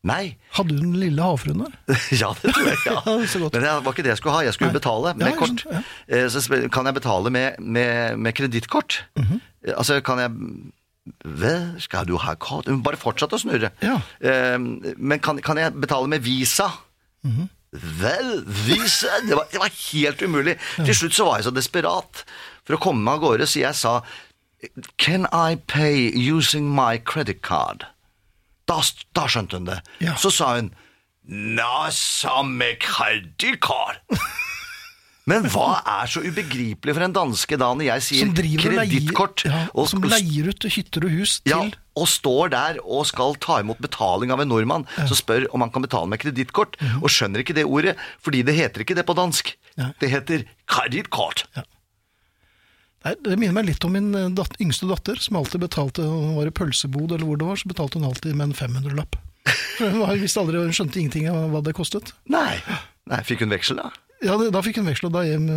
Nei. Hadde du den lille havfruen der? Ja, det tror jeg. Ja. Ja. Men det var ikke det jeg skulle ha. Jeg skulle Nei. betale med ja, kort. skjønner, Eh, Så kan jeg betale med, med, med kredittkort. Mm -hmm. Altså, kan jeg Hva skal du ha kort? Hun bare fortsatte å snurre. Ja. Eh, Men kan, kan jeg betale med Visa? Mhm. Vel, Visa det var, det var helt umulig. Til slutt så var jeg så desperat for å komme meg av gårde, så jeg sa Can I pay using my credit card? Da, da skjønte hun det. Ja. Så sa hun Na, samme kredittkort. Men hva er så ubegripelig for en danske da når jeg sier kredittkort? ja, som leier ut hytter og hus til ja, og står der og skal ta imot betaling av en nordmann som spør om han kan betale med kredittkort, og skjønner ikke det ordet, fordi det heter ikke det på dansk. Ja. Det heter kredittkort. Nei, Det minner meg litt om min eh, datt, yngste datter, som alltid betalte hun var i pølsebod eller hvor det var, så betalte hun alltid med en 500-lapp. Hun visste aldri, hun skjønte ingenting av hva det kostet. Nei. Nei, Fikk hun veksel, da? Ja, det, Da fikk hun veksla da hjem,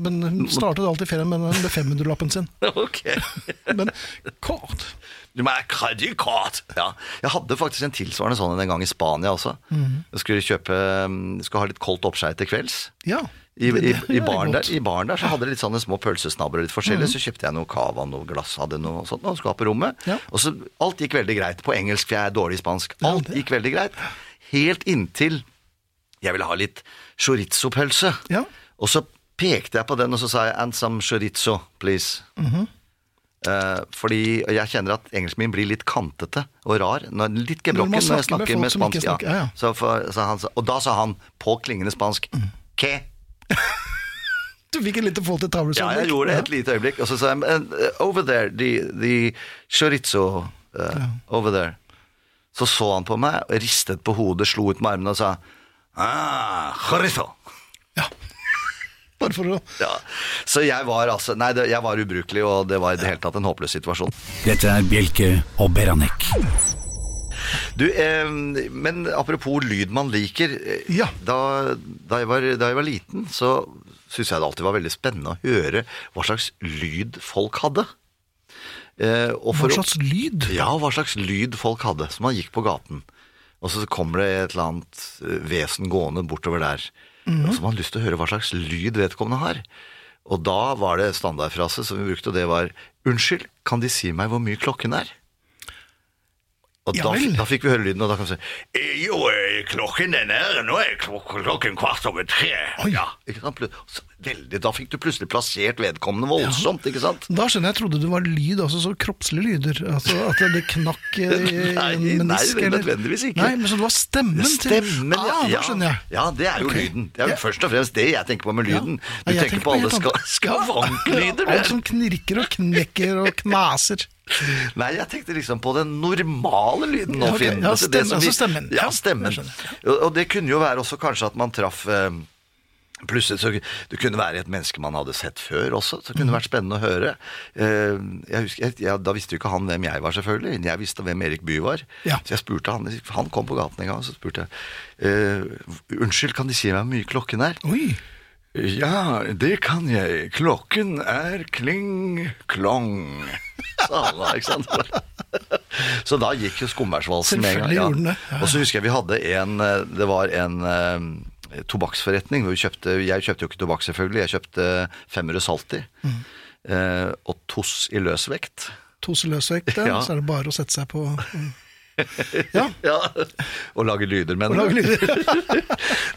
men hun startet alltid ferien med, den- med 500-lappen sin. Ok. Men kort Du ha kredittkort! Ja. Jeg hadde faktisk en tilsvarende sånn en gang i Spania også. Jeg skulle kjøpe Skulle ha litt koldt oppskei til kvelds. Ja. I, i, i, baren der. I baren der så hadde de litt sånne små pølsesnabber og litt forskjellig. Så kjøpte jeg noe cava, noe glass, hadde noe sånt, og skulle ha på rommet. Ja. Og så Alt gikk veldig greit. På engelsk, for jeg er dårlig i spansk. Alt gikk veldig greit. Helt inntil jeg ville ha litt chorizo-pølse. Ja. Og så pekte jeg på den, og så sa jeg 'and some chorizo, please'. Mhm. Eh, fordi jeg kjenner at engelsken min blir litt kantete og rar. Når, litt gebrokken man når jeg snakker med med spansk. snakker- ja. Så for, så han, og da sa han på klingende spansk Mm. 'que'. Du fikk et lite forhold til tavles Ja, jeg gjorde det et lite øyeblikk. Og så sa jeg "Uh, 'over there, the, the chorizo uh, over there'. Så så han på meg, ristet på hodet, slo ut med armene og sa 'ah, chorizo'. Ja. Bare for å Ja. Så jeg var altså Nei, det, jeg var ubrukelig, og det var i det hele tatt en håpløs situasjon. Dette er Bjelke og Beranek. Du, eh, men apropos lyd man liker. eh, Ja. Da, da, jeg var, da jeg var liten, så syntes jeg det alltid var veldig spennende å høre hva slags lyd folk hadde. Eh, Hva slags lyd? Ja, hva slags lyd folk hadde, som man gikk på gaten. Og så kommer det et eller annet eh, vesen gående bortover der. Mm. Og så har man lyst til å høre hva slags lyd vedkommende har. Og da var det standardfrase som vi brukte, og det var Unnskyld, kan De si meg hvor mye klokken er? Og Ja da, da fikk vi høre lyden, og da kan vi si «Eh, Jo, eh, klokken er er Nå er klokken kvart over tre. Oi. Ja? Veldig, da fikk du plutselig plassert vedkommende voldsomt, ikke sant? Da skjønner jeg, jeg trodde det var lyd, altså så kroppslige lyder. Altså At det knakk i Nei, en nei, menisk, eller- nødvendigvis ikke. Nei, men så det var stemmen til Stemmen, ah, ja. Da skjønner jeg. Ja, det er jo okay. lyden. Det er jo Ja. først og fremst det jeg tenker på med lyden. Ja. Du Nei, jeg tenker på alle skavanklyder. Ja, Alt som knirker og knekker og knaser. Nei, jeg tenkte liksom på den normale lyden nå, Ja. Finn. Ja, Altså, det vi- altså stemmen. Ja, Ja, stemmen. Og det kunne jo være også kanskje at man traff eh, Plutselig så Det kunne være et menneske man hadde sett før også. Så det kunne vært spennende å høre. Eh, Jeg husker, jeg, Da visste jo ikke han hvem jeg var, selvfølgelig. Jeg visste hvem Erik Bye var. Ja. Så jeg spurte han Han kom på gaten en gang, så spurte jeg eh, Unnskyld, kan De si meg hvor mye klokken er? Oi. Ja, det kan jeg. Klokken er kling klong. Sa han da, ikke sant? Så da gikk jo Skummersvalsen med en gang. Ja, ja. Og så husker jeg vi hadde en eh, Det var en uh, tobakksforretning. Kjøpte, jeg kjøpte jo ikke tobakk, selvfølgelig. Jeg kjøpte Femmerud Salti. Mm. uh, og Toss i løsvekt. Toss i løsvekt, Ja. så er det bare å sette seg på Ja. Ja, Og lage lyder, mener du? lyder.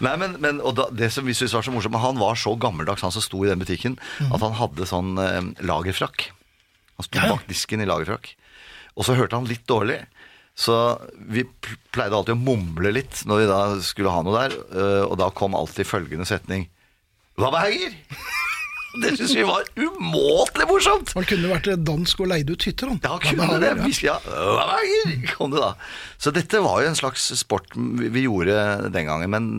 Nei, men, men da, Det som vi syntes var så morsomt, han var så gammeldags, han som sto i den butikken, at han hadde sånn eh, lagerfrakk. Han sto bak disken i lagerfrakk. Og så hørte han litt dårlig. Så vi pleide alltid å mumle litt når vi da skulle ha noe der, eh, og da kom alltid følgende setning Hva veier? Det syns vi var umåtelig morsomt! Han kunne vært dansk og leid ut hytter, han. Ja, kunne med det. ja. Hva med hva veier? Kom det da. Så dette var jo en slags sport vi gjorde den gangen, men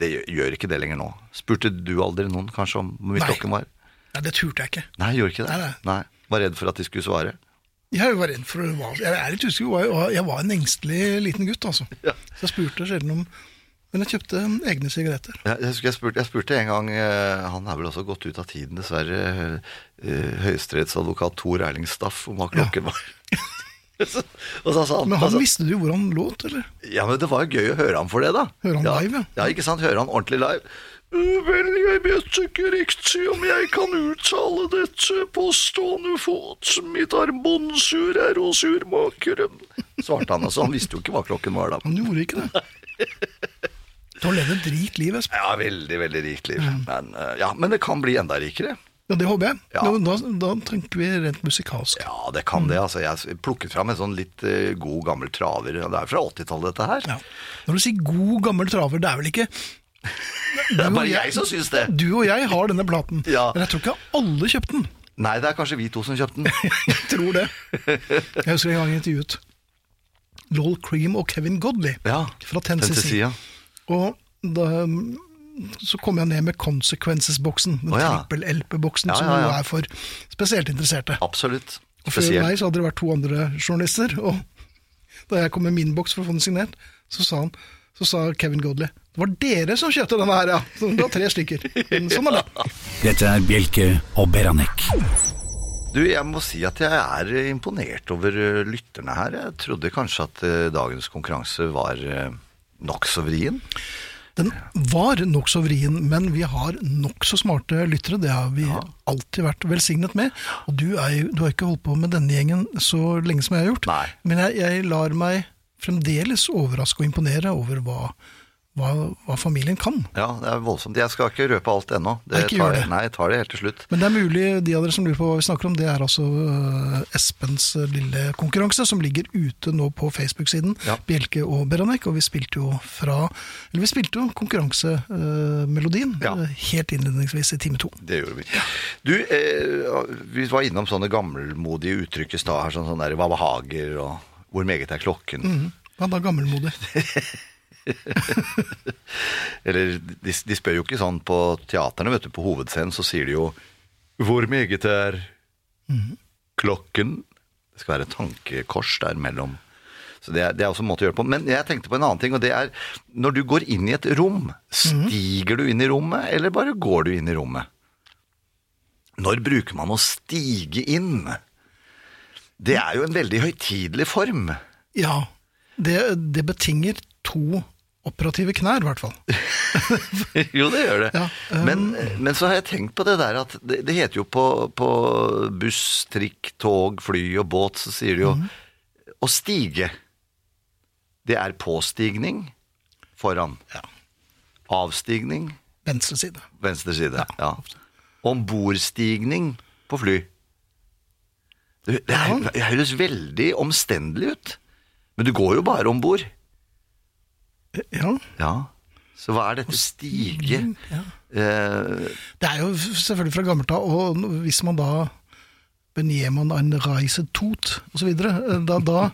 det gjør- ikke det lenger nå. Spurte du aldri noen kanskje om hvor mye Nei. klokken var? Nei, det turte jeg ikke. Nei, gjorde ikke det? Nei, nei. Var redd for at de skulle svare? Jeg var redd for Jeg er litt usikker. jeg var- Jeg var en engstelig liten gutt, altså. Ja. Så jeg spurte sjelden om Men jeg kjøpte egne sigaretter. Ja, Jeg, jeg, spurte, jeg spurte en gang eh, Han er vel også gått ut av tiden, dessverre. eh, Høyesterettsadvokat Tor Erling Staff om hva klokken var. og så sa han, Men han altså, visste du hvor han låt, eller? Ja, men det var jo gøy å høre han for det, da. Høre han ja. live, ja. Ja, ikke sant? Høre han ordentlig live. «Øh, Vel, jeg vet ikke riktig om jeg kan uttale dette på stående fot. Mitt armbåndsur er hos urmakeren. Svarte han, altså. Han visste jo ikke hva klokken var da. Han gjorde ikke det. Du har levd et rikt liv, Espen. Ja, veldig, veldig rikt liv. Men, eh, ja, men det kan bli enda rikere. Ja, det håper jeg. Ja. Da, da, tenker vi rent musikalsk. Ja, det kan det. altså. Jeg plukket fram en sånn litt uh, god, gammel traver. Det er fra 80-tallet, dette her. Ja. Når du sier god, gammel traver, det er vel ikke Det er bare jeg som syns det. Du og jeg har denne platen, Ja. men jeg tror ikke alle kjøpte den. Nei, det er kanskje vi to som kjøpte den. Jeg tror det. Jeg husker en gang jeg intervjuet Lol Cream og Kevin Godley Ja, fra Tennessee. Tennessee, ja. Og da, så kom jeg ned med Consequences-boksen, den oh, ja. trippel-LP-boksen, Ja, som ja, jo er for spesielt interesserte. Absolutt. Og før meg så hadde det vært to andre journalister, og da jeg kom med min boks for å få den signert, så sa, han, så sa Kevin Godley det var dere som kjøpte denne her, ja. Så Det var tre stykker. Sånn er det. Dette er Bjelke og Beranek. Du, jeg må si at jeg er imponert over eh, lytterne her. Jeg trodde kanskje at eh, dagens konkurranse var uh, nokså vrien. Den var nokså vrien, men vi har nokså smarte lyttere. Det har vi alltid vært velsignet med. Og du, er jo, du har ikke holdt på med denne gjengen så lenge som jeg har gjort. Nei. Men jeg, jeg lar meg fremdeles overraske og imponere over hva, hva, hva familien kan. Ja, det er voldsomt. Jeg skal ikke røpe alt ennå. Nei, ikke tar jeg- det. Nei, jeg tar det helt til slutt. Men det er mulig de av dere som lurer på hva vi snakker om, det er altså øh, Espens øh, lille konkurranse som ligger ute nå på Facebook-siden. Ja. Bjelke og Beranek. Og vi spilte jo fra Eller vi spilte jo konkurransemelodien Ja. øh, helt innledningsvis i time to. Det gjorde vi. Du, eh, vi var innom sånne gammelmodige uttrykk i stad her, sånn, sånn der hva behager og hvor meget er klokken. Hva da, gammelmodig? Eller de, de spør jo ikke sånn på teaterne, vet du, på hovedscenen så sier de jo Hvor meget er klokken? Det skal være et tankekors der mellom. Så det er, det er også en måte å gjøre på. Men jeg tenkte på en annen ting, og det er når du går inn i et rom, stiger du inn i rommet, eller bare går du inn i rommet? Når bruker man å stige inn? Det er jo en veldig høytidelig form. Ja. Det, det betinger to operative knær, i hvert fall. jo, det gjør det. Ja, um, men, men så har jeg tenkt på det der at det, det heter jo på, på buss, trikk, tog, fly og båt, så sier de jo Mhm. å stige. Det er påstigning foran. Avstigning Venstre side. venstre side. Ja. Ombordstigning på fly. Det, det, er, det høres veldig omstendelig ut. Men du går jo bare om bord. Ja. Ja. Så hva er dette stige? ja. Eh, Det er jo selvfølgelig fra gammelt av, og hvis man da benjer ein en reise tot, videre, eh, da, da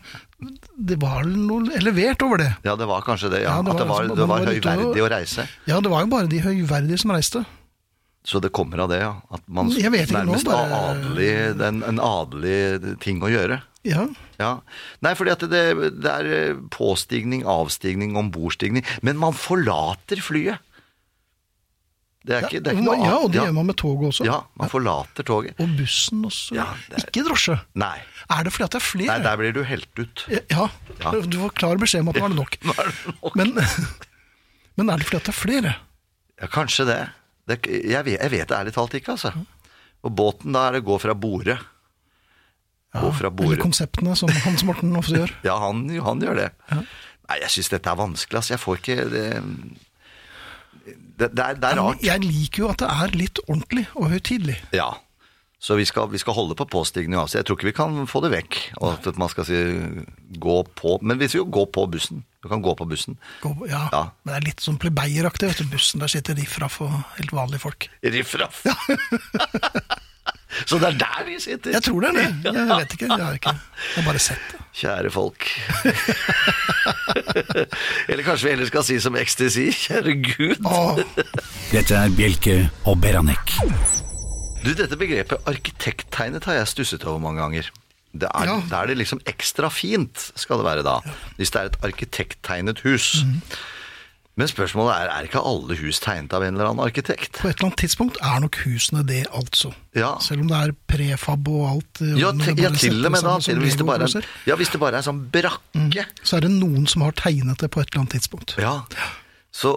Det var noe elevert over det. ja, det var kanskje det. Ja. Ja, det At det var- var, det var var høyverdig å reise. Ja, det var jo bare de høyverdige som reiste. Så det kommer av det, ja. At man nærmest nå, bare- adelig, en, en adelig ting å gjøre. Ja. Ja. Nei, fordi det, det er eh, påstigning, avstigning, ombordstigning. Men man forlater flyet. Det er ikke, det er ikke noe ja, og det ja. gjør man med toget også. Ja, man forlater toget. Og bussen også. Ja, er- Ikke drosje. Nei. Er det fordi at det er flere? Nei, der blir du helt ut. Ja, Ja. du får klar beskjed om at nå er det nok. Nå er det nok. Men, men er det fordi at det er flere? Ja, kanskje det. det jeg, vet, jeg vet det ærlig talt ikke, altså. Og båten da er det gå fra bordet. Gå fra Eller konseptene som Hans Morten ofte gjør? Ja, han, han gjør det. Nei, jeg syns dette er vanskelig, altså. Jeg får ikke det Det, det, er, det er rart. Jeg liker jo at det er litt ordentlig og høytidelig. Ja. Så vi skal, vi skal holde på påstigning. uansett. Jeg tror ikke vi kan få det vekk. Og at man skal si gå på Men vi sier jo gå på bussen. Du kan gå på bussen. Gå- Ja, Ja. Men det er litt sånn plebeieraktig. Bussen, der sitter riffraff og helt vanlige folk. Riffraff. Så det er der de sitter? Jeg tror det er det. Jeg vet ikke. Jeg har, ikke, jeg har bare sett det. Kjære folk. Eller kanskje vi heller skal si som ecstasy. Kjære Gud. Åh, Dette er Bjelke og Beranek. Du, dette begrepet arkitekttegnet har jeg stusset over mange ganger. Det er, Ja. Da er det liksom ekstra fint, skal det være da. Hvis det er et arkitekttegnet hus. Men spørsmålet er, er ikke alle hus tegnet av en eller annen arkitekt? På et eller annet tidspunkt er nok husene det, altså. Ja. Selv om det er prefab og alt. eh, Ja, ja til og med da. hvis, det bare ja, hvis det bare er sånn brakke. Så er det noen som har tegnet det på et eller annet tidspunkt. Ja. Så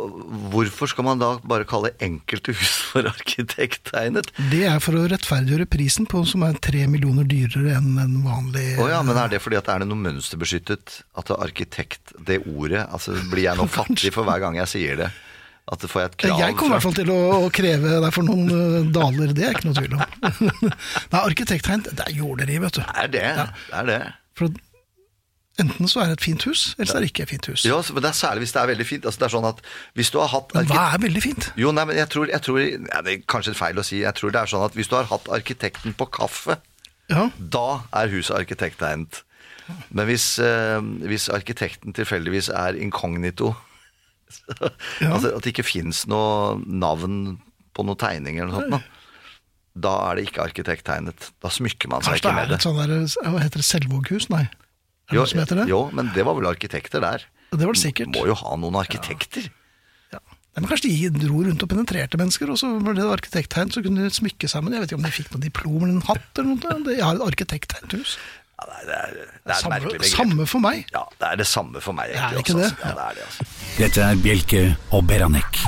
hvorfor skal man da bare kalle enkelte hus for arkitekttegnet? Det er for å rettferdiggjøre prisen på som er tre millioner dyrere enn en vanlig Å ja, men er det fordi at er det noe mønsterbeskyttet? At arkitekt, det ordet altså Blir jeg nå fattig for hver gang jeg sier det? At det får jeg et krav Jeg kommer i hvert fall til å, å kreve deg for noen eh, daler, det er ikke noe tvil om. Nei, arkitekttegn, det er jorderi, vet du. Det er det. Det er det. For enten så er det et fint hus, eller så er det ikke et fint hus. Ja, men det er særlig hvis det er veldig fint. Altså, det er sånn at hvis du har hatt Men hva er veldig fint? Jo, nei, men jeg tror, jeg tror ja, Det er kanskje feil å si. Jeg tror det er sånn at hvis du har hatt arkitekten på kaffe, Ja, da er huset arkitekttegnet. Men hvis, eh, hvis arkitekten tilfeldigvis er inkognito Ja. Altså at det ikke fins noe navn på noen tegninger eller noe sånt, da er det ikke arkitekttegnet. Da smykker man seg kanskje ikke med er det. et sånt der, hva heter det, Selvåghus? Nei. Er det noe som heter det? jo, men det var vel arkitekter der. Det var det sikkert. Må jo ha noen arkitekter. Ja. ja. men kanskje de dro rundt og penetrerte mennesker, og så var det arkitekttegn, så kunne de smykke sammen. Jeg vet ikke om de fikk noe diplom eller en hatt eller noe. Jeg har et arkitekttegn-hus. Ja, det, er, det er et Samme, merkelig begrep. samme for meg. Ja, det er det samme for meg. Egentlig, det er ikke også, det? altså. Ja, det er det, altså. Dette er Bjelke og Beranek.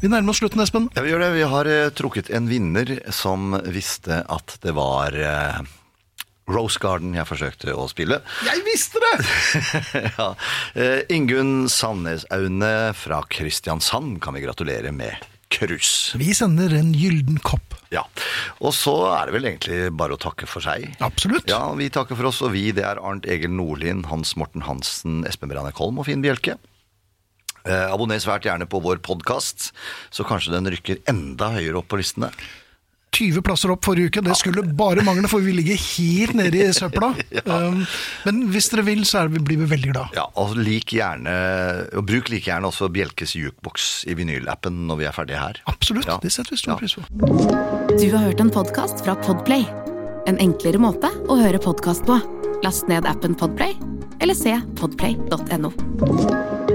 Vi nærmer oss slutten, Espen. Ja, vi gjør det. Vi har uh, trukket en vinner som visste at det var eh, Rose Garden jeg forsøkte å spille. Jeg visste det! ja. eh, Ingunn Sandnes Aune fra Kristiansand kan vi gratulere med krus. Vi sender en gylden kopp. Ja. Og så er det vel egentlig bare å takke for seg. Absolutt. Ja, vi takker for oss, og vi, det er Arnt Egil Nordlien, Hans Morten Hansen, Espen Branek Holm og Finn Bjelke. Eh, abonner svært gjerne på vår podkast, så kanskje den rykker enda høyere opp på listene. 20 plasser opp forrige uke. Det skulle bare mangle, for vi ligger helt nede i søpla. um, men hvis dere vil, så er vi, blir vi veldig glad. Ja, og lik gjerne, og bruk like gjerne også Bjelkes jukeboks i vinylappen når vi er ferdige her. Absolutt. Ja. Det setter vi stor Ja. pris på. Du har hørt en podkast fra Podplay. En enklere måte å høre podkast på. Last ned appen Podplay, eller se podplay.no.